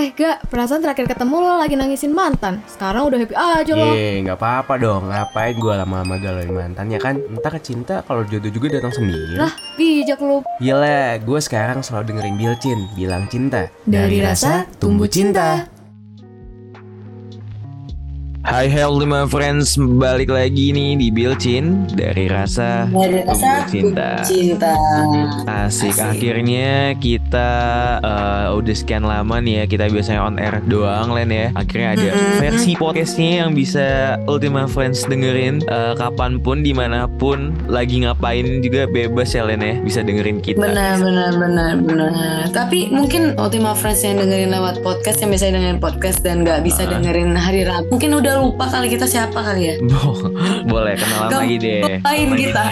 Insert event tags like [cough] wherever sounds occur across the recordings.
Eh gak, perasaan terakhir ketemu lo lagi nangisin mantan Sekarang udah happy aja lo Ye, nggak apa-apa dong. Ngapain gue lama-lama galauin mantan ya kan? Entah cinta kalau jodoh juga datang sendiri. Lah, bijak lo Gila, gue sekarang selalu dengerin Bilcin, bilang cinta. Dari rasa, tumbuh cinta. Hai hello my friends, balik lagi nih di Bilcin dari rasa Dari rasa cinta. cinta. Asik. Asik. Akhirnya kita eh, udah sekian lama nih ya kita biasanya on air doang Len ya. Akhirnya ada Mm-mm. versi podcastnya yang bisa Ultima Friends dengerin eh, kapan pun di mana pun lagi ngapain juga bebas ya Len ya bisa dengerin kita. Benar, benar, benar, benar. Tapi mungkin Ultima Friends yang dengerin lewat podcast yang bisa dengerin podcast dan nggak bisa Ah. dengerin hari Rabu, mungkin udah lupa kali kita siapa kali ya. [laughs] Bo- Boleh kenalan Gak lagi deh. Lain kita.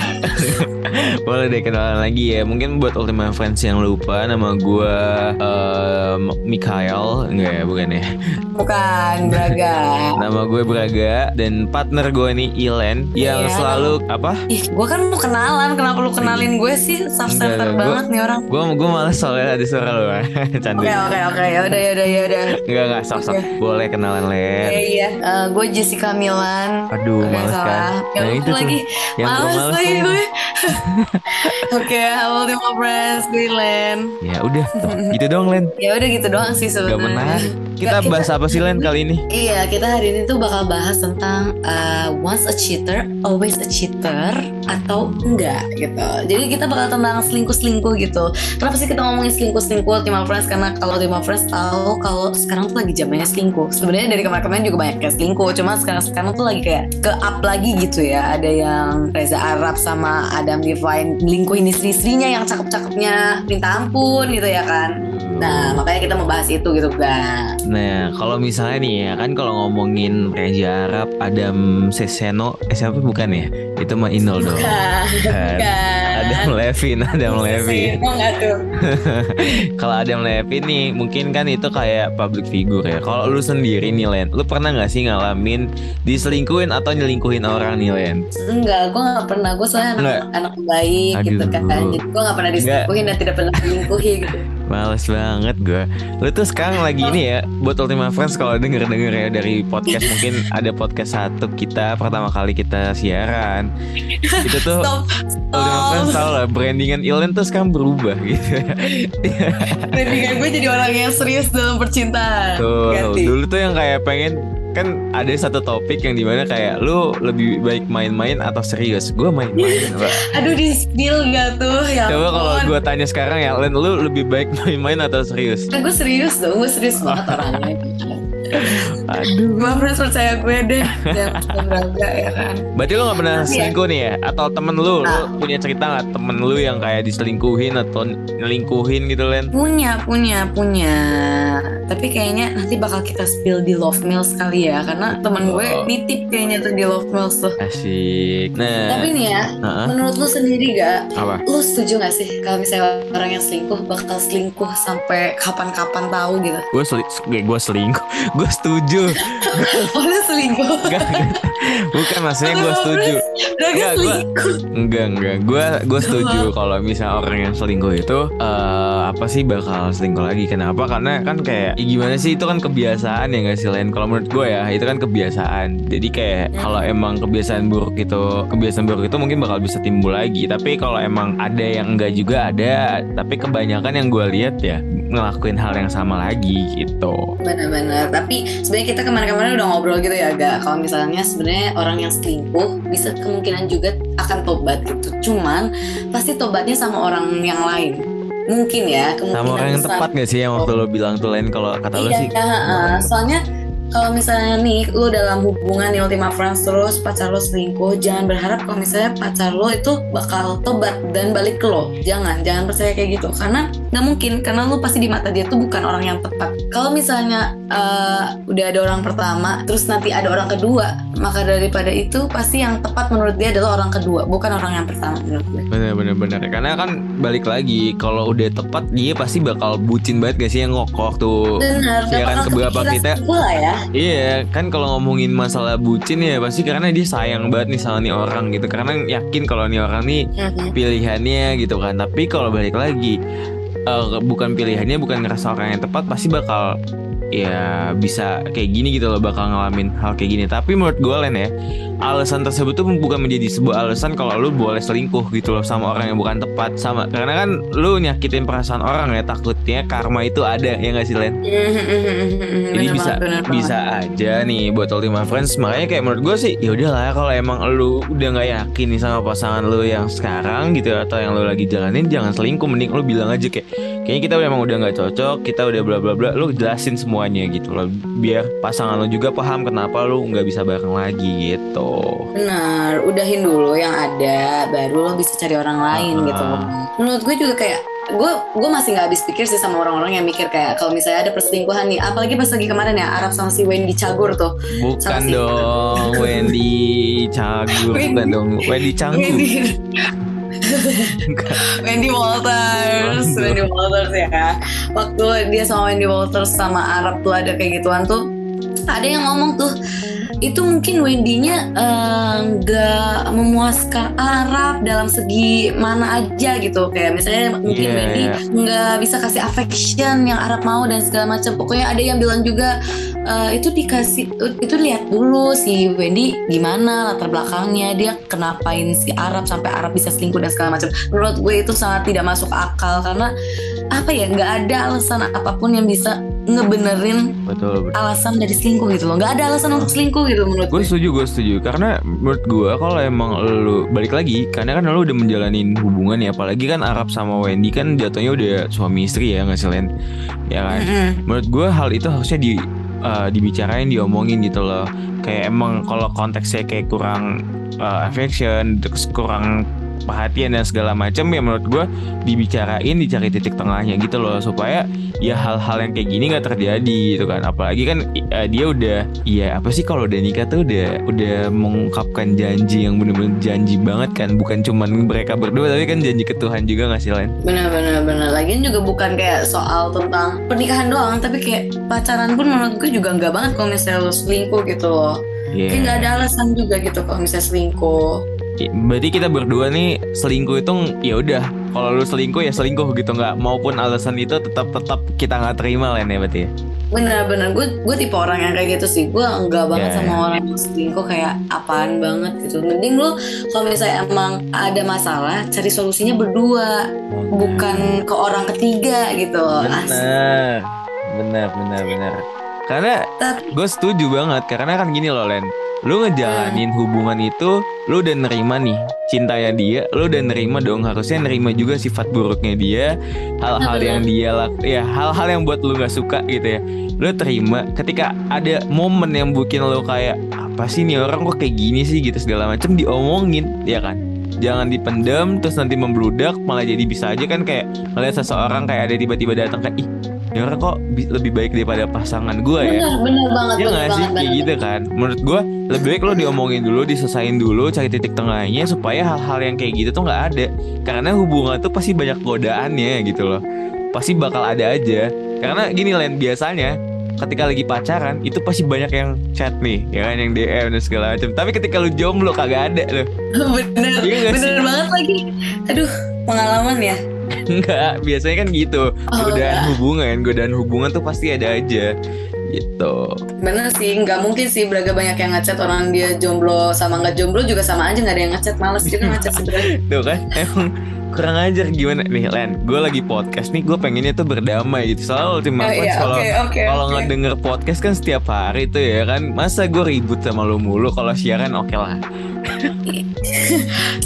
[laughs] Boleh deh kenalan lagi ya. Mungkin buat Ultima Friends yang lupa nama gue em, Mikhail, enggak ya bukan ya. Bukan Braga. [laughs] Nama gue Braga dan partner gue nih Ilen yang Iya. selalu apa? Ih, gue kan mau kenalan. Kenapa lu kenalin gue sih? Enggak, center gua- banget nih orang. Gue gue males soalnya ada suara lu. Canda. Oke, oke, oke. Ya udah, ya udah, ya udah. Enggak enggak sok. Boleh kenalan Iya, Len. iya. Eh, gue Jessica Milan. Aduh, Oke, males salah. kan. Ya Nah, itu lagi. Yang males males lagi gue. [laughs] Oke, Ultima Friends, gue Len. Ya udah, gitu dong Len. Ya udah gitu doang [laughs] sih Gak sebenarnya. menarik. Kita Nggak, bahas apa sih Len kali ini? Iya, kita hari ini tuh bakal bahas tentang uh, once a cheater, always a cheater atau enggak gitu. Jadi kita bakal tentang selingkuh-selingkuh gitu. Kenapa sih kita ngomongin selingkuh-selingkuh Ultima Friends? Karena kalau Ultima Friends tahu kalau sekarang tuh lagi zamannya selingkuh. Sebenarnya dari kemarin-kemarin juga banyak kayak selingkuh, cuma sekarang-sekarang tuh lagi kayak ke up lagi gitu ya. Ada yang Reza Arab sama Adam Divine melingkuhin istri-istrinya yang cakep-cakepnya minta ampun gitu ya kan. Nah, makanya kita mau bahas itu gitu, guys. Nah, kalau misalnya nih ya kan kalau ngomongin Reza Arab, Adam Seseno, eh siapa bukan ya? Itu mah Inul dong. Bukan, Bukan. Adam Levin, Adam Levin. Mau nggak tuh? [laughs] Kalau Adam Levin nih, mungkin kan itu kayak public figure ya. Kalau lu sendiri nih Len, lu pernah nggak sih ngalamin diselingkuhin atau nyelingkuhin orang nih Len? Enggak, gue nggak pernah. Gue soalnya anak, anak baik gitu kan. Jadi gue nggak pernah diselingkuhin dan tidak pernah selingkuhi gitu. Males banget gue. Lu tuh sekarang lagi ini ya, buat Ultima Friends kalau denger-denger ya dari podcast mungkin ada podcast satu kita pertama kali kita siaran. Itu tuh Stop, Ultima Friends stop. tau lah brandingan Ilen tuh sekarang berubah gitu. Brandingan gue jadi orang yang serius dalam percintaan. Tuh, Ganti. dulu tuh yang kayak pengen kan ada satu topik yang di mana kayak lu lebih baik main-main atau serius gue main-main. [laughs] Aduh di spill gak tuh? Ya coba kalau gue tanya sekarang ya Len lu lebih baik [laughs] main-main atau serius Kan gue serius dong, gue serius [laughs] banget orangnya. aduh Gue friends percaya gue deh, Braga ya kan. berarti lu gak pernah Iya. selingkuh nih ya atau temen lu lu Ah. punya cerita nggak temen lu yang kayak diselingkuhin atau nyelingkuhin gitu Len Punya, punya, punya. Tapi kayaknya nanti bakal kita spill di Love Mills kali ya, karena temen gue Oh. nitip kayaknya tuh di Love Mills tuh. asik nah Tapi nih ya, Heeh. menurut lu sendiri gak? apa Lu setuju gak sih kalau misalnya orang yang selingkuh bakal selingkuh sampai kapan-kapan tahu gitu? gue seli gue selingkuh [laughs] gue setuju [laughs] Oh lu selingkuh? [laughs] Enggak, bukan maksudnya gue setuju Enggak, gak selingkuh? Enggak enggak, gue gue setuju kalau misalnya orang yang selingkuh itu eh apa sih bakal selingkuh lagi? Kenapa? Karena kan kayak ya gimana sih itu kan kebiasaan ya nggak sih lain. Kalau menurut gue ya itu kan kebiasaan. Jadi kayak kalau emang kebiasaan buruk itu kebiasaan buruk itu mungkin bakal bisa timbul lagi. Tapi kalau emang ada yang enggak juga ada. Tapi kebanyakan yang gue lihat ya ngelakuin hal yang sama lagi gitu. Benar-benar. Tapi sebenarnya kita kemarin-kemarin udah ngobrol gitu ya, gak? Kalau misalnya sebenarnya orang yang selingkuh bisa kemungkinan juga akan tobat gitu. Cuman pasti tobatnya sama orang yang lain. Mungkin ya, kemungkinan Sama orang yang besar. tepat gak sih yang waktu lo bilang tuh lain kalau kata lo Iya, sih? heeh. soalnya kalau misalnya nih lu dalam hubungan nih Ultima Friends terus pacar lu selingkuh jangan berharap kalau misalnya pacar lu itu bakal tobat dan balik ke lo. Jangan jangan percaya kayak gitu. Karena nggak mungkin karena lu pasti di mata dia tuh bukan orang yang tepat. Kalau misalnya eh, udah ada orang pertama terus nanti ada orang kedua maka daripada itu pasti yang tepat menurut dia adalah orang kedua bukan orang yang pertama menurut gue Bener bener bener. Karena kan balik lagi Kalau udah tepat Dia pasti bakal bucin banget gak sih Yang ngokok tuh benar Ya kan, keberapa kita- ya Iya kan kalau ngomongin masalah bucin ya Pasti karena dia sayang banget nih sama nih orang gitu. Karena yakin kalau nih orang nih. Pilihannya gitu kan. Tapi kalau balik lagi eh, Bukan pilihannya Bukan ngerasa orang yang tepat Pasti bakal ya bisa kayak gini gitu loh bakal ngalamin hal kayak gini. Tapi menurut gue Len ya alasan tersebut tuh bukan menjadi sebuah alasan kalau lu boleh selingkuh gitu loh sama orang yang bukan tepat. Sama karena kan lu nyakitin perasaan orang ya takutnya karma itu ada ya nggak sih Len? [laughs] Jadi Bener bisa bener bisa aja nih buat Ultima Friends. Makanya kayak menurut gue sih ya udahlah kalau emang lu udah nggak yakin nih sama pasangan lu yang sekarang gitu atau yang lu lagi jalanin jangan selingkuh. Mending lu bilang aja kayak kayaknya kita emang udah nggak cocok kita udah bla bla bla. Lu jelasin semuanya gitu loh biar pasangan lu juga paham kenapa lu nggak bisa bareng lagi gitu Benar, udahin dulu yang ada, baru lo bisa cari orang lain Ah. gitu. Menurut gue juga kayak gue gue masih nggak habis pikir sih sama orang-orang yang mikir kayak kalau misalnya ada perselingkuhan nih, apalagi pas lagi kemarin ya Arab sama si Wendy Cagur tuh. bukan Sama si- dong [laughs] Wendy Cagur bukan dong Wendy Canggu Wendy, Wendy Walters. Wendy Walters ya. Waktu dia sama Wendy Walters sama Arab tuh ada kayak gituan tuh, ada yang ngomong tuh itu mungkin Wendy-nya eh, nggak memuaskan Arab dalam segi mana aja gitu. Kayak misalnya mungkin Iya, Wendy iya. nggak bisa kasih affection yang Arab mau dan segala macam. Pokoknya ada yang bilang juga eh, itu dikasih itu lihat dulu si Wendy gimana latar belakangnya dia kenapain si Arab sampai Arab bisa selingkuh dan segala macam. Menurut gue itu sangat tidak masuk akal karena apa ya nggak ada alasan apa pun yang bisa ngebenerin betul betul. alasan dari selingkuh gitu loh. Nggak ada alasan untuk selingkuh gitu menurut gue. setuju gue setuju. Karena menurut gue kalau emang lu balik lagi karena kan lu udah menjalanin hubungan ya apalagi kan Arab sama Wendy kan jatuhnya udah suami istri ya nggak sih Len ya kan? Mm-mm. menurut gue hal itu harusnya di uh, dibicarain diomongin gitu loh. Kayak emang kalau konteksnya kayak kurang uh, affection terus kurang perhatian dan segala macam ya menurut gue dibicarain dicari titik tengahnya gitu loh supaya ya hal-hal yang kayak gini nggak terjadi gitu kan. Apalagi kan uh, dia udah ya apa sih kalau udah nikah tuh udah udah mengungkapkan janji yang bener-bener janji banget kan. Bukan cuman mereka berdua tapi kan janji ke Tuhan juga nggak sih Len? Benar benar benar lagian juga bukan kayak soal tentang pernikahan doang tapi kayak pacaran pun menurut gue juga nggak banget kalau misalnya lo selingkuh gitu loh. Iya. kayak nggak ada alasan juga gitu kalau misalnya selingkuh Berarti kita berdua nih selingkuh itu ya udah kalau lu selingkuh ya selingkuh gitu nggak maupun alasan itu tetap tetap kita nggak terima Len ya berarti ya. benar-benar gue gue tipe orang yang kayak gitu sih. Gue enggak banget Ya. sama orang yang selingkuh kayak apaan banget gitu. Mending lu kalau misalnya emang ada masalah cari solusinya berdua. Bukan ke orang ketiga gitu. Asik. benar. Benar benar benar karena gue setuju banget karena kan gini loh Len. Lu ngejalanin hubungan itu lu udah nerima nih cintanya dia lu udah nerima dong harusnya nerima juga sifat buruknya dia hal-hal yang dia lak ya hal-hal yang buat lu nggak suka gitu ya. Lu terima ketika ada momen yang bikin lu kayak apa sih nih orang kok kayak gini sih? gitu segala macem diomongin ya kan? Jangan dipendam terus nanti membludak malah jadi bisa aja kan kayak ngeliat seseorang kayak ada tiba-tiba datang kayak ih ini orang kok bi- lebih baik daripada pasangan gue ya? Benar banget Ya benar nggak sih? Kayak gitu kan? Menurut gue lebih baik lo diomongin dulu Diselesain dulu Cari titik tengahnya Supaya hal-hal yang kayak gitu tuh nggak ada. Karena hubungan tuh pasti banyak godaannya gitu loh. Pasti bakal ada aja. Karena gini Len biasanya Ketika lagi pacaran Itu pasti banyak yang chat nih Ya kan? Yang DM dan segala macam. Tapi ketika lu jomblo kagak ada loh. [laughs] Bener nggak bener sih? banget lagi. Aduh pengalaman ya [laughs] Enggak Biasanya kan gitu. Oh, Godaan hubungan Godaan hubungan tuh pasti ada aja Gitu. Bener sih nggak mungkin sih beraga banyak yang ngechat orang dia jomblo sama nggak jomblo juga sama aja nggak ada yang ngechat males juga ngechat sebenarnya [laughs] Tuh kan emang kurang ajar gimana nih Len gue lagi podcast nih gue pengennya tuh berdamai gitu soalnya Ultima Oh, iya, kalau oke, oke, kalau oke. ngedenger podcast kan setiap hari tuh ya kan masa gue ribut sama lu mulu kalau siaran oke lah [laughs]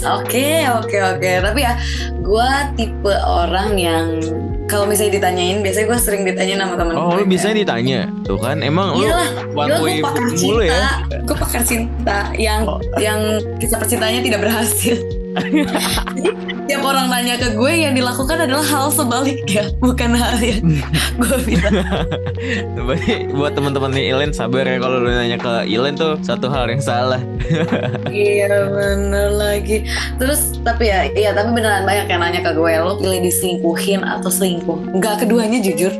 Oke, oke, oke. Tapi ya, gue tipe orang yang kalau misalnya ditanyain, biasanya gue sering ditanyain sama temen oh lu biasanya ditanya tuh kan emang lu one way gue pakar mulu cinta. ya Gue pakar cinta yang Oh. yang kisah percintaannya tidak berhasil. Jadi tiap orang nanya ke gue yang dilakukan adalah hal sebaliknya, bukan hal yang [laughs] gue bilang. Berarti buat teman-teman nih Ilen sabar ya kalau lu nanya ke Ilen tuh satu hal yang salah [laughs] iya bener lagi. Terus tapi ya, iya tapi beneran banyak yang nanya ke gue, lo pilih diselingkuhin atau selingkuh? Enggak keduanya jujur.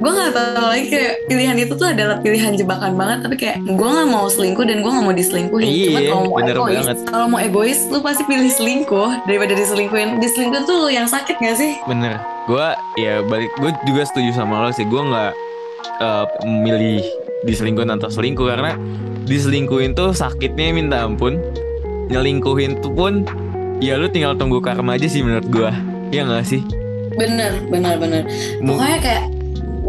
Gue nggak tahu lagi kayak pilihan itu tuh adalah pilihan jebakan banget. Tapi kayak gue nggak mau selingkuh dan gue nggak mau diselingkuhin. Iya, kalau mau egois, kalau mau egois, lu pasti pilih selingkuh daripada diselingkuhin. Diselingkuh tuh yang sakit gak sih? bener. Gue ya balik gue juga setuju sama lo sih. Gue nggak eh, milih diselingkuhin atau selingkuh karena diselingkuhin tuh sakitnya minta ampun. Nyelingkuhin tuh pun ya lu tinggal tunggu karma aja sih menurut gua. Ya nggak sih? Bener bener bener. Pokoknya kayak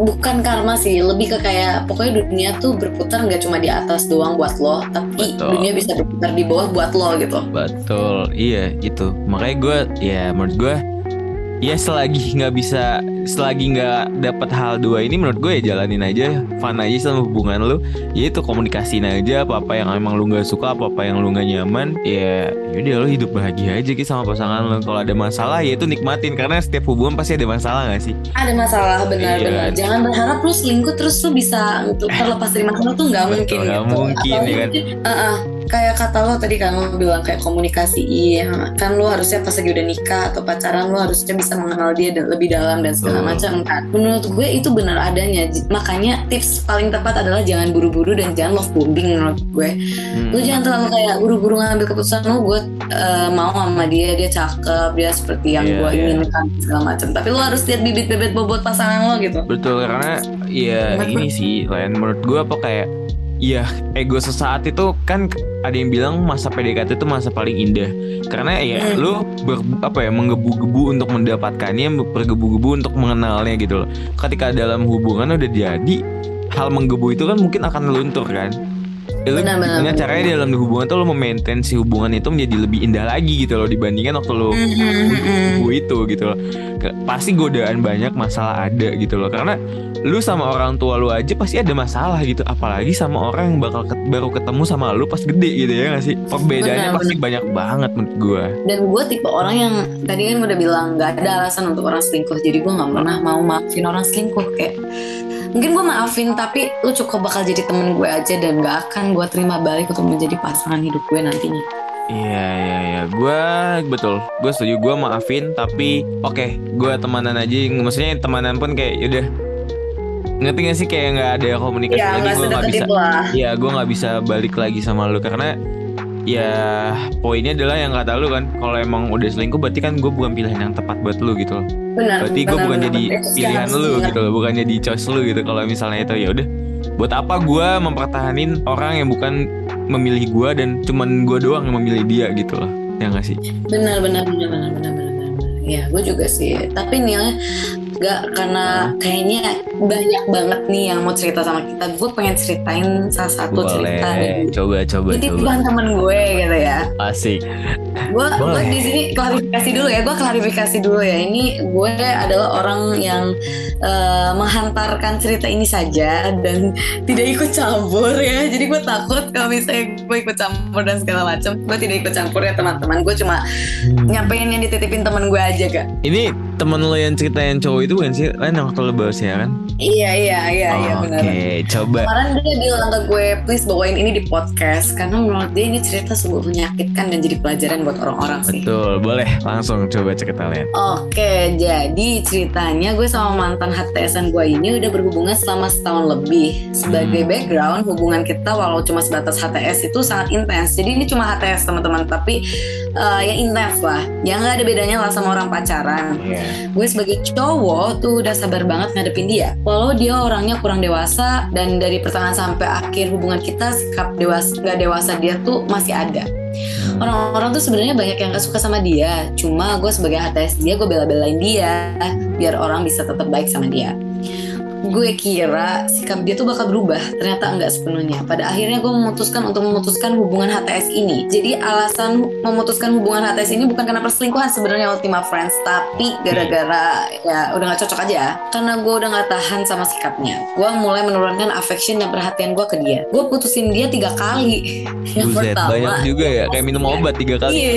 bukan karma sih lebih ke kayak pokoknya dunia tuh berputar nggak cuma di atas doang buat lo tapi Betul. dunia bisa berputar di bawah buat lo gitu Betul, iya itu. Makanya gue, ya menurut gue, ya selagi nggak bisa, selagi nggak dapat hal dua ini, menurut gue ya jalanin aja, fun aja sama hubungan lu. Ya itu komunikasiin aja apa apa yang emang lu nggak suka, apa apa yang lu nggak nyaman. Ya, yaudah lu hidup bahagia aja gitu sama pasangan lu. Kalau ada masalah ya itu nikmatin karena setiap hubungan pasti ada masalah nggak sih? ada masalah benar-benar Iya. jangan berharap lu selingkuh terus lu bisa untuk terlepas dari masalah tuh nggak mungkin nggak gitu mungkin, ya kan? mungkin, eh, eh, kayak kata lo tadi kan lo bilang kayak komunikasi iya. Kan lu harusnya pas lagi udah nikah atau pacaran lu harusnya bisa mengenal dia dan lebih dalam dan segala macam. Kan menurut gue itu benar adanya. Makanya tips paling tepat adalah jangan buru-buru dan jangan love bombing menurut gue. Hmm. lu jangan terlalu kayak buru-buru ngambil keputusan lu gue eh, mau sama dia dia cakep dia seperti yang Iya, gue iya. inginkan segala macam. Tapi lu harus lihat bibit-bibit bobot pasangan lo gitu. Betul karena ya ini sih lain menurut gue apa kayak ya ego sesaat itu kan ada yang bilang masa PDKT itu masa paling indah. Karena ya Hmm. lu ber, apa ya menggebu-gebu untuk mendapatkannya bergebu-gebu untuk mengenalnya gitu loh. Ketika dalam hubungan udah jadi hal menggebu itu kan mungkin akan luntur kan Ya, lu Benar, benar, gimana benar. caranya dalam hubungan tuh lo memaintain si hubungan itu menjadi lebih indah lagi gitu loh dibandingkan waktu lo Mhm. ibu itu gitu loh. Pasti godaan banyak masalah ada gitu loh. Karena lu sama orang tua lu aja pasti ada masalah gitu. Apalagi sama orang yang bakal ket- baru ketemu sama lu pas gede gitu ya gak sih? Perbedaannya Benar, pasti banyak banget menurut gua. Dan gue tipe orang yang tadi kan udah bilang nggak ada alasan untuk orang selingkuh. Jadi gue nggak pernah mau maafin orang selingkuh. Kayak mungkin gue maafin tapi lu cukup bakal jadi temen gue aja dan gak akan gue terima balik untuk menjadi pasangan hidup gue nantinya. Iya iya iya. Gua betul. Gua setuju. Gua maafin tapi oke gua temanan aja. Maksudnya temanan pun kayak yaudah. Ngerti gak sih? Kayak nggak ada komunikasi ya lagi. nggak sedekat bisa itu lah. Ya gue nggak bisa balik lagi sama lu. Karena ya poinnya adalah yang kata lu kan kalau emang udah selingkuh berarti kan gue bukan pilihan yang tepat buat lu gitu loh benar, berarti gue bukan jadi benar. pilihan benar. gitu loh bukan jadi choice lu gitu kalau misalnya itu ya udah buat apa gue mempertahanin orang yang bukan memilih gue dan cuman gue doang yang memilih dia gitu loh ya gak sih benar benar benar benar benar benar ya gue juga sih tapi nih ya, gak karena kayaknya banyak banget nih yang mau cerita sama kita. Gue pengen ceritain salah satu cerita boleh dari coba coba jadi coba. bukan temen gue gitu ya. Asik. Gue gue di sini klarifikasi dulu ya gue klarifikasi dulu ya. Ini gue adalah orang yang eh, menghantarkan cerita ini saja dan tidak ikut campur ya. Jadi gue takut kalau misalnya gue ikut campur dan segala macam gue tidak ikut campur ya teman-teman. Gue cuma nyampein yang dititipin temen gue aja kak. Ini temen lo yang ceritain cowok itu bukan sih lain yang waktu lo bahas ya kan iya iya iya iya oke benar coba Kemarin dia bilang ke gue, please bawain ini di podcast Karena menurut dia ini cerita sungguh menyakitkan dan jadi pelajaran buat orang-orang sih Betul, boleh langsung coba cerita Len. Oke, jadi ceritanya gue sama mantan HTSan gue ini udah berhubungan selama setahun lebih. Sebagai Hmm. background, hubungan kita walau cuma sebatas HTS itu sangat intens. Jadi ini cuma HTS teman-teman, tapi eh, ya intens lah. Ya nggak ada bedanya lah sama orang pacaran. Iya. Gue sebagai cowok tuh udah sabar banget ngadepin dia. Walau dia orangnya kurang dewasa dan dari pertengahan sampai akhir hubungan kita sikap dewasa nggak dewasa dia tuh masih ada orang-orang tuh sebenarnya banyak yang gak suka sama dia cuma gue sebagai HTS dia gue bela-belain dia biar orang bisa tetap baik sama dia gue kira sikap dia tuh bakal berubah. Ternyata enggak sepenuhnya. Pada akhirnya gue memutuskan untuk memutuskan hubungan HTS ini. Jadi alasan memutuskan hubungan HTS ini bukan karena perselingkuhan sebenarnya Ultima Friends tapi gara-gara ya udah gak cocok aja. Karena gue udah gak tahan sama sikapnya. Gue mulai menurunkan affection dan perhatian gue ke dia. Gue putusin dia tiga kali. Yang Buset, pertama banyak juga ya. Kayak minum obat tiga kali. Iya,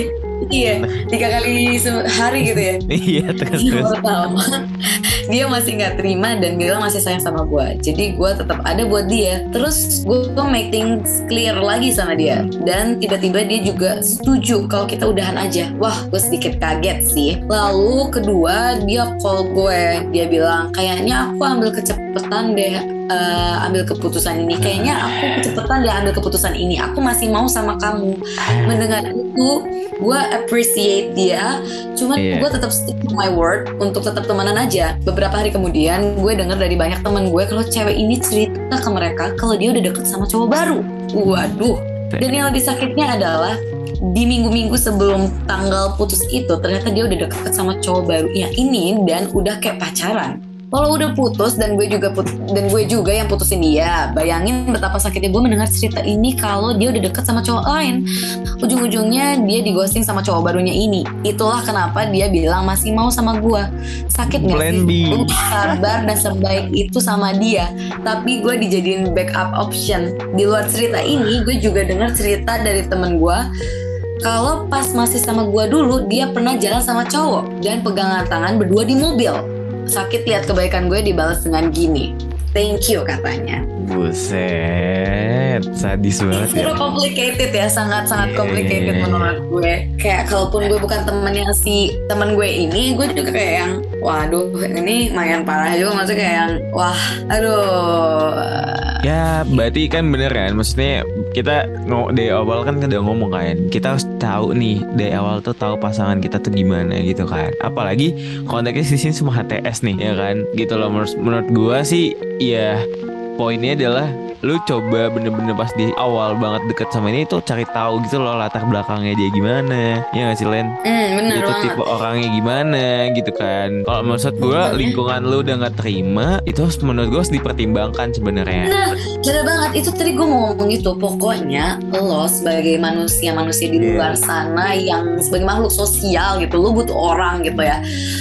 iya, tiga kali sehari gitu ya. iya, terus Yang terus. pertama, dia masih nggak terima dan bilang masih sayang sama gue. Jadi gue tetap ada buat dia. Terus gue make things clear lagi sama dia. Dan tiba-tiba dia juga setuju kalau kita udahan aja. Wah, gue sedikit kaget sih. Lalu kedua dia call gue, dia bilang kayaknya aku ambil kecepatan deh eh, ambil keputusan ini. Kayaknya aku kecepatan dia ambil keputusan ini. Aku masih mau sama kamu. Mendengar itu gue appreciate dia. Cuman Iya. gue tetap stick to my word untuk tetap temenan aja. Beberapa hari kemudian gue denger dari banyak teman gue kalau cewek ini cerita ke mereka kalau dia udah deket sama cowok baru. Waduh. Dan yang lebih sakitnya adalah di minggu-minggu sebelum tanggal putus itu ternyata dia udah deket sama cowok barunya ini dan udah kayak pacaran. Kalau udah putus dan gue juga put- dan gue juga yang putusin dia, bayangin betapa sakitnya gue mendengar cerita ini kalau dia udah deket sama cowok lain. Ujung-ujungnya dia di ghosting sama cowok barunya ini. Itulah kenapa dia bilang masih mau sama gue. Sakit nggak Plan sih? Gue sabar dan sebaik itu sama dia tapi gue dijadiin backup option di luar cerita ini gue juga dengar cerita dari temen gue kalau pas masih sama gue dulu dia pernah jalan sama cowok dan pegangan tangan berdua di mobil sakit lihat kebaikan gue dibalas dengan gini thank you katanya Buset, sadis banget ya. Super complicated ya, sangat-sangat Iya. complicated menurut gue. Kayak kalaupun gue bukan temennya si temen gue ini, gue juga kayak yang, waduh, ini lumayan parah juga. Maksudnya kayak yang, wah, aduh. Ya berarti kan bener kan? Maksudnya kita dari awal kan udah ngomong kan Kita harus tahu nih Dari awal tuh tahu pasangan kita tuh gimana gitu kan. Apalagi konteksnya di sini semua HTS nih ya kan? Gitu loh menurut, menurut gua sih Ya poinnya adalah lu coba bener-bener pas di awal banget deket sama ini tuh cari tahu gitu loh latar belakangnya dia gimana ya nggak sih Len Hmm, bener gitu banget. tipe orangnya gimana gitu kan kalau maksud gue lingkungan lu udah nggak terima itu harus menurut gue harus dipertimbangkan sebenarnya Nah, bener banget. Itu tadi gue mau ngomong itu. Pokoknya lo sebagai manusia-manusia di Iya. luar sana yang sebagai makhluk sosial gitu, lo butuh orang gitu ya.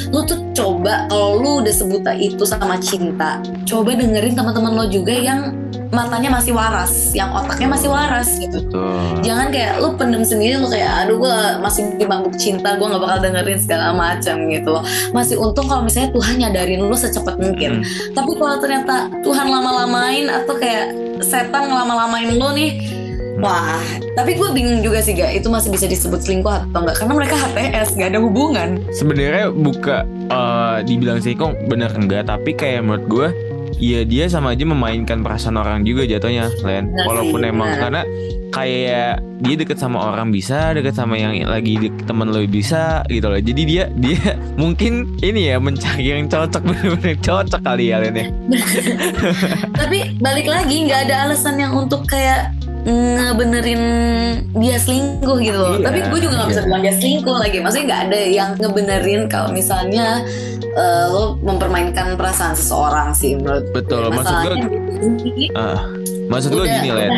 Lo tuh coba kalau lo udah sebuta itu sama cinta, coba dengerin teman-teman lo juga yang matanya masih waras, yang otaknya masih waras gitu. Tuh. Jangan kayak lu pendem sendiri lu kayak aduh gue masih di mabuk cinta gue nggak bakal dengerin segala macam gitu. Masih untung kalau misalnya Tuhan nyadarin lu secepat mungkin. Hmm. Tapi kalau ternyata Tuhan lama-lamain atau kayak setan ngelama-lamain lu nih, wah. Tapi gue bingung juga sih gak itu masih bisa disebut selingkuh atau enggak karena mereka HTS gak ada hubungan. sebenarnya buka eh, dibilang selingkuh bener enggak tapi kayak menurut gue ya dia sama aja memainkan perasaan orang juga jatuhnya Len. Sih, walaupun emang benar. karena kayak dia deket sama orang bisa deket sama yang lagi dek- temen lo bisa gitu loh. Jadi dia dia [laughs] mungkin ini ya mencari yang cocok [laughs] bener-bener cocok kali ya Len ya. [laughs] Tapi balik lagi nggak ada alasan yang untuk kayak ngebenerin dia selingkuh gitu loh. Iya, Tapi gue juga nggak bisa iya. bilang dia selingkuh lagi. Maksudnya nggak ada yang ngebenerin kalau misalnya eh, lo mempermainkan perasaan seseorang sih menurut gue. betul maksud gue ini ah, maksud gue gini Len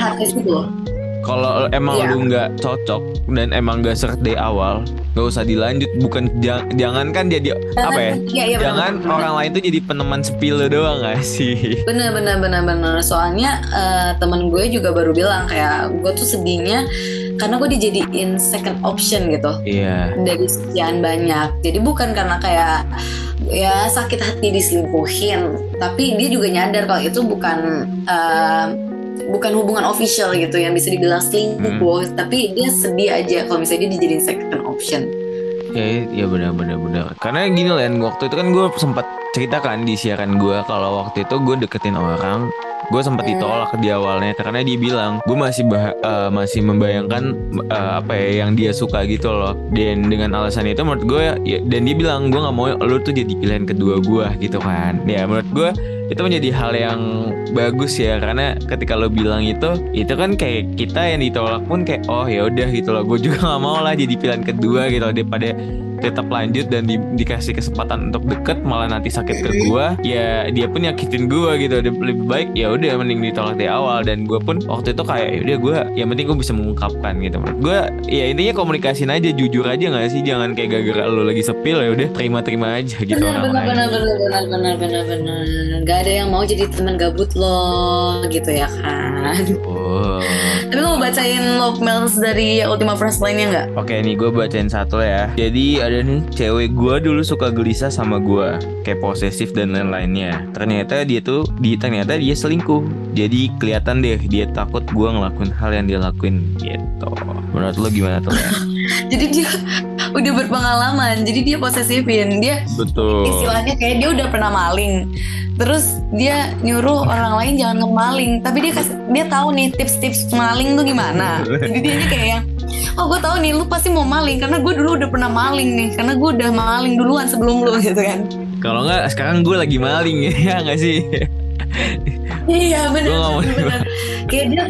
kalau emang Iya. lu nggak cocok dan emang gak seret dari awal nggak usah dilanjut. Bukan jang- jangan kan jadi apa ya? iya, benar, jangan benar. orang lain tuh jadi peneman sepi lu doang gak sih? Bener bener bener bener soalnya eh, temen gue juga baru bilang kayak gue tuh sedihnya karena gue dijadiin second option gitu. Iya. Dari sekian banyak. Jadi bukan karena kayak ya sakit hati diselingkuhin tapi dia juga nyadar kalau itu bukan eh, bukan hubungan official gitu yang bisa dibilang selingkuh tapi dia sedih aja kalau misalnya dia dijadiin second option. Ya ya benar benar. Benar karena gini Len waktu itu kan gue sempat ceritakan di siaran gue kalau waktu itu gue deketin orang gue sempat Hmm. ditolak di awalnya karena dia bilang gue masih bah- eh, masih membayangkan eh, apa ya yang dia suka gitu loh. Dan dengan alasan itu menurut gue ya, dan dia bilang gue nggak mau lu tuh jadi pilihan kedua gue gitu kan. Ya menurut gue itu menjadi hal yang bagus ya karena ketika lo bilang itu itu kan kayak kita yang ditolak pun kayak oh ya udah gitu loh. Gue juga nggak mau lah jadi pilihan kedua gitu loh daripada tetap lanjut dan di- dikasih kesempatan untuk deket malah nanti sakit ke gua ya dia pun nyakitin gua gitu. Dia lebih baik ya udah mending ditolak dari awal. Dan gua pun waktu itu kayak ya udah gua yang penting gua bisa mengungkapkan gitu. Menurut gua ya intinya komunikasiin aja jujur aja nggak sih? Jangan kayak gara-gara lu lagi sepil ya udah terima-terima aja gitu benar orang benar lain. benar benar benar benar benar benar. Nggak ada yang mau jadi teman gabut lo gitu ya kan? Oh. tapi lo mau bacain love mails dari Ultima First lainnya nggak? Oke nih gue bacain satu ya. Jadi ada nih cewek gue dulu suka gelisah sama gue Kayak posesif dan lain-lainnya. Ternyata dia tuh di Ternyata dia selingkuh. Jadi kelihatan deh dia takut gue ngelakuin hal yang dia lakuin gitu. Menurut lo gimana tuh? Ya? [laughs] jadi dia udah berpengalaman jadi dia posesifin. Dia Betul. istilahnya kayak dia udah pernah maling. Terus dia nyuruh orang lain jangan ngemaling. Tapi dia kasih dia tahu nih tips-tips maling tuh gimana. Jadi dia kayak yang oh gue tahu nih lu pasti mau maling karena gue dulu udah pernah maling nih karena gue udah maling duluan sebelum lu gitu kan Kalau nggak sekarang gue lagi maling [laughs] ya nggak sih? iya benar benar kayak dia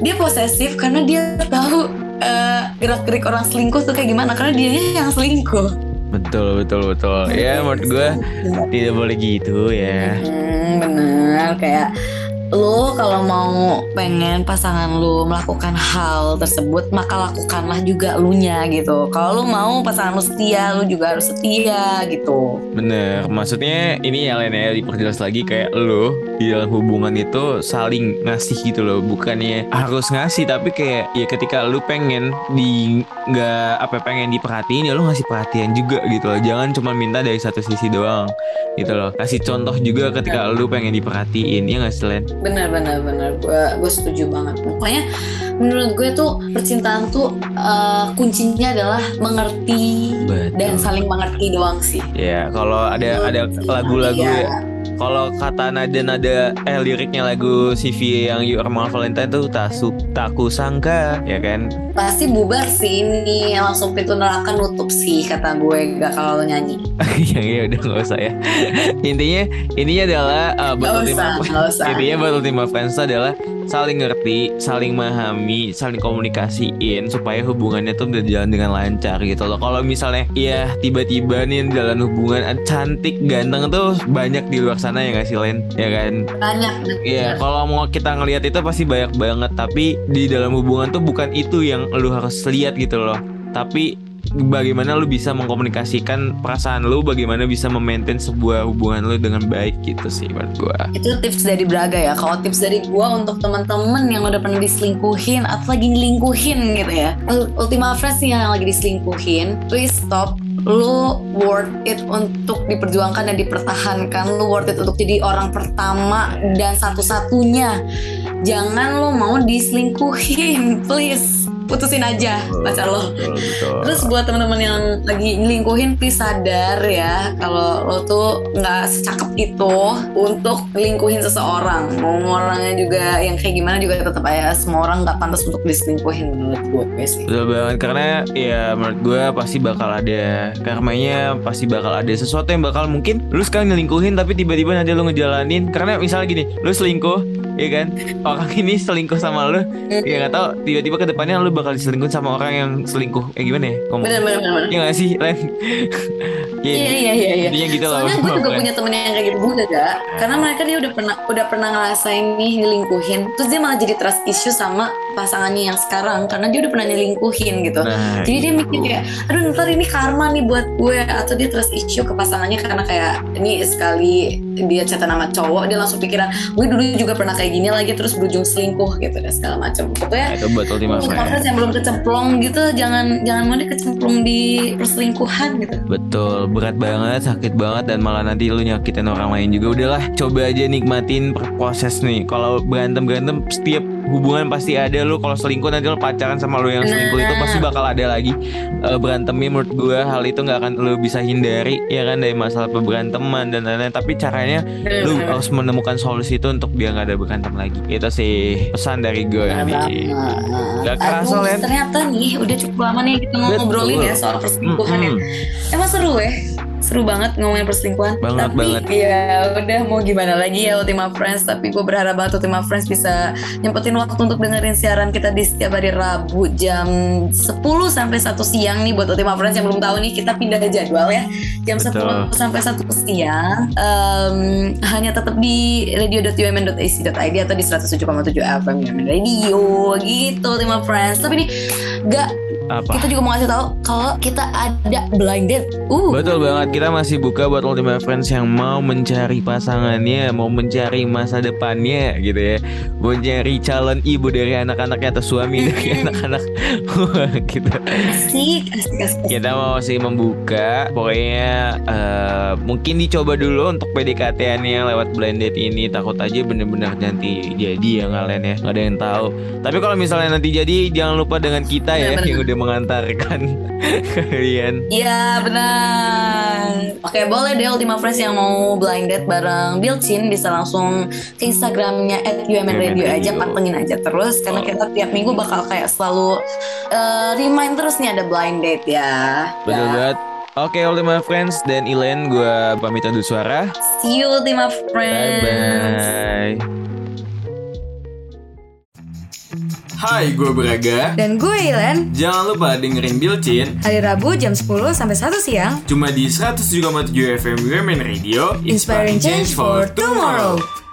dia posesif karena dia tahu eh, gerak-gerik orang selingkuh tuh kayak gimana karena dia yang selingkuh Betul betul betul. Ya menurut gue tidak boleh gitu ya. Hmm, bener kayak lu kalau mau pengen pasangan lu melakukan hal tersebut maka lakukanlah juga lu nya gitu. Kalau lu mau pasangan lu setia lu juga harus setia gitu. Bener, maksudnya ini ya Len ya diperjelas lagi kayak lo di dalam hubungan itu saling ngasih gitu loh, bukannya harus ngasih tapi kayak ya ketika lu pengen di nggak apa pengen diperhatiin ya lu ngasih perhatian juga gitu loh, jangan cuma minta dari satu sisi doang gitu loh, kasih contoh juga ketika lu pengen diperhatiin ya nggak sih Len? bener bener bener gue gue setuju banget pokoknya menurut gue tuh percintaan tuh eh, kuncinya adalah mengerti Betul. dan saling mengerti doang sih Ya kalau ada ada lagu-lagu ya. Kalau kata nada-nada eh liriknya lagu CV yang You Are My Valentine tuh tak su- tak kusangka ya kan? Pasti bubar sih ini langsung pintu neraka nutup sih kata gue gak kalau nyanyi. [laughs] Ya ya udah nggak usah ya. Intinya intinya adalah uh, Gak Battle Team usah, gak usah. intinya Battle Friends itu adalah saling ngerti saling memahami saling komunikasiin supaya hubungannya tuh berjalan dengan lancar gitu loh. Kalau misalnya ya tiba-tiba nih dalam hubungan eh, cantik ganteng tuh banyak di luar sana ya nggak sih Len? Ya kan? Banyak. Iya, kalau mau kita ngelihat itu pasti banyak banget, tapi di dalam hubungan tuh bukan itu yang lu harus lihat gitu loh. Tapi bagaimana lu bisa mengkomunikasikan perasaan lu, bagaimana bisa memaintain sebuah hubungan lu dengan baik gitu sih menurut gua. itu tips dari Braga ya. Kalau tips dari gua untuk teman-teman yang udah pernah diselingkuhin atau lagi nyelingkuhin gitu ya. Ul- Ultima nih yang lagi diselingkuhin please stop. Lu worth it untuk diperjuangkan dan dipertahankan. Lu worth it untuk jadi orang pertama dan satu-satunya. Jangan lu mau diselingkuhin [laughs] please putusin aja pacar lo Betul, betul. Terus buat teman-teman yang lagi nyelingkuhin, please sadar ya kalau lo tuh nggak secakep itu untuk ngelingkuhin seseorang. Mau orangnya juga yang kayak gimana juga tetap aja semua orang nggak pantas untuk diselingkuhin menurut gue sih. Betul banget karena ya menurut gue pasti bakal ada karmanya pasti bakal ada sesuatu yang bakal mungkin lu sekarang nyelingkuhin tapi tiba-tiba nanti lu ngejalanin karena misalnya gini lu selingkuh ya kan orang ini selingkuh sama lu ya nggak tahu tiba-tiba ke depannya lu bakal diselingkuhin sama orang yang selingkuh eh gimana ya ngomong Bener bener bener. Iya gak sih Len? Iya iya iya iya. Intinya gitu loh Soalnya gue juga punya temen yang kayak gitu juga gak Karena mereka dia udah pernah udah pernah ngerasain nih nyelingkuhin Terus dia malah jadi trust issue sama pasangannya yang sekarang Karena dia udah pernah nyelingkuhin gitu Nah, Jadi dia mikir kayak, aduh ntar ini karma nih buat gue Atau dia trust issue ke pasangannya karena kayak Ini sekali dia chatan sama cowok Dia langsung pikiran, gue dulu juga pernah kayak gini lagi Terus berujung selingkuh gitu dan segala macam Pokoknya itu buat Ultima untuk Friends. yang belum kecemplung gitu Jangan jangan mau dikecemplung di perselingkuhan gitu Betul, berat banget, sakit banget dan malah nanti lu nyakitin orang lain juga. Udahlah, coba aja nikmatin proses nih. Kalau berantem-berantem setiap hubungan pasti ada lu kalau selingkuh nanti lu pacaran sama lu yang selingkuh itu pasti bakal ada lagi eh, berantemnya menurut gua hal itu nggak akan lu bisa hindari ya kan dari masalah beranteman dan lain-lain tapi caranya lu harus menemukan solusi itu untuk biar nggak ada berantem lagi itu sih pesan dari gue nih Gak kerasa, Aduh, ternyata nih udah cukup lama nih kita mau Betul. ngobrolin ya soal perselingkuhan ya. Mm-mm. Emang seru ya? Seru banget ngomongin perselingkuhan. Banget, tapi banget. ya udah mau gimana lagi ya Ultima Friends. Tapi gue berharap banget Ultima Friends bisa nyempetin waktu untuk dengerin siaran kita di setiap hari Rabu jam 10 sampai 1 siang nih buat Ultima Friends yang belum tahu nih kita pindah jadwal ya jam Betul. 10 sampai 1 siang Em, hanya tetap di radio.umn.ac.id atau di 107,7 FM UMN Radio gitu Ultima Friends. Tapi nih gak apa kita juga mau kasih tahu kalau kita ada blind date. Uh. Betul banget, kita kita masih buka buat Ultimate Friends yang mau mencari pasangannya, mau mencari masa depannya gitu ya. Mau mencari calon ibu dari anak-anaknya atau suami dari anak-anak [laughs] gitu. Asik, asik, asik. Kita mau sih membuka, pokoknya eh, mungkin dicoba dulu untuk PDKT-annya lewat blind date ini. Takut aja bener-bener nanti jadi ya kalian ya, nggak ada yang tahu. Tapi kalau misalnya nanti jadi, jangan lupa dengan kita ya Bener-bener. yang udah mengantarkan [laughs] kalian. Iya benar. Oke boleh deh Ultima Friends yang mau blind date bareng Bilcin bisa langsung ke Instagramnya at UMN Radio aja pantengin aja terus karena Oh. kita tiap minggu bakal kayak selalu eh, remind terus nih ada blind date ya. Betul Ya. banget. Oke, Ultima Friends dan Ilen, gue pamit undur suara. See you Ultima Bye Friends. bye. Hai, gue Braga. Dan gue Ilen, Jangan lupa dengerin Bilcin hari Rabu jam 10 sampai 1 siang, cuma di 107,7 FM Women Radio, Inspiring Change for Tomorrow.